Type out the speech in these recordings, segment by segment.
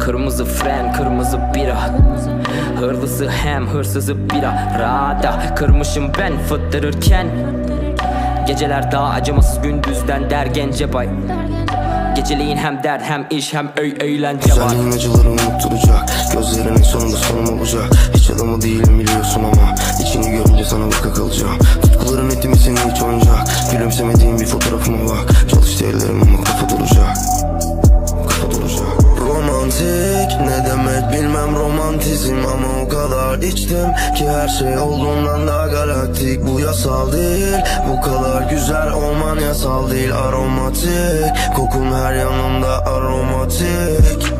Kırmızı fren kırmızı bira. Hırlısı hem hırsızı bira Rada kırmışım ben fıttırırken. Geceler daha acımasız gündüzden der gence bay. Geceliğin hem dert hem iş hem öy eğlence var. Güzelliğin acıları unutturacak. Gözlerinin sonunda sonum olacak Hiç adamı değilim biliyorsun ama içini görünce sana baka kalacağım. Tutkuların etimi seni hiç oyuncak Gülümsemediğin bir fotoğrafıma bak. Çalıştı ellerim romantizm Ama o kadar içtim ki her şey olduğundan daha galaktik. Bu yasal değil bu kadar güzel olman yasal değil. Aromatik kokun her yanımda aromatik.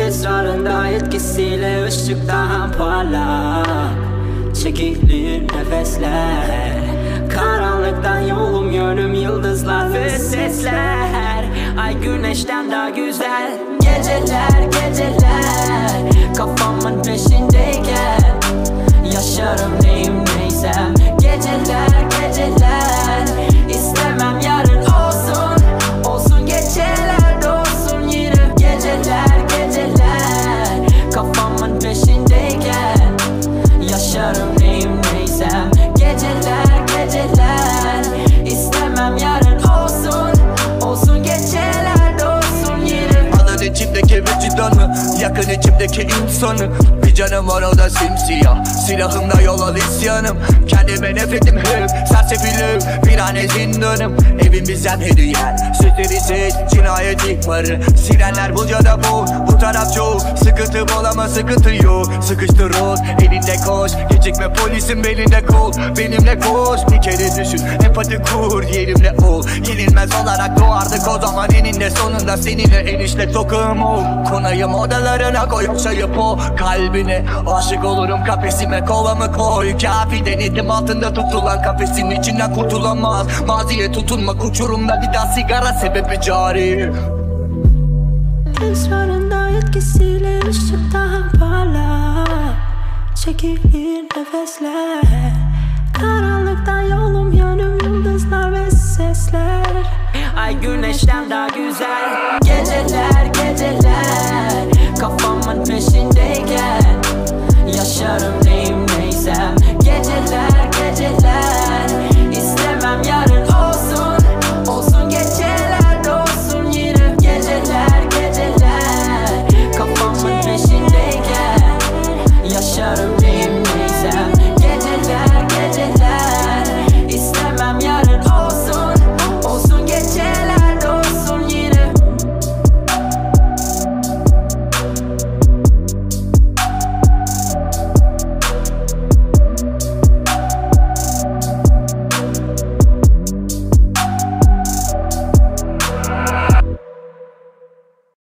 Esrarında etkisiyle ışık daha parlak. Çekilir nefesler Karanlıktan yolum yönüm yıldızlar ve sesler. Ay güneşten daha güzel Geceler geceler shut up. Yakın içimdeki insanı Bir canım var o da simsiyah. Silahımda yol al isyanım. Kendime nefretim hep Sersefiliğim bir hane zindanım. Evim bizden hediyen Sütleri seç cinayet ihbarı. Sirenler bu ya da bu. Bu taraf çoğu Sıkıntı bol ama sıkıntı yok. Sıkıştır ol elinde koş. Gecikme polisin belinde kol. Benimle koş bir kere düşün. Empati kur yerimle ol. Yenilmez olarak doğardık o zaman eninde sonunda. Seninle enişte tokum ol Konayım odalarına koy yoksa yap o. Kalbine Aşık olurum kafesime kovamı koy? Kafi denedim altında tutulan kafesin içinden kurtulamaz. Maziye tutunma uçurumda bir daha sigara sebebi cari Esrarında etkisiyle ışık daha parlak Çekilir nefesler. Karanlıktan yolum yönüm yıldızlar ve sesler. Ay güneşten daha güzel. Geceler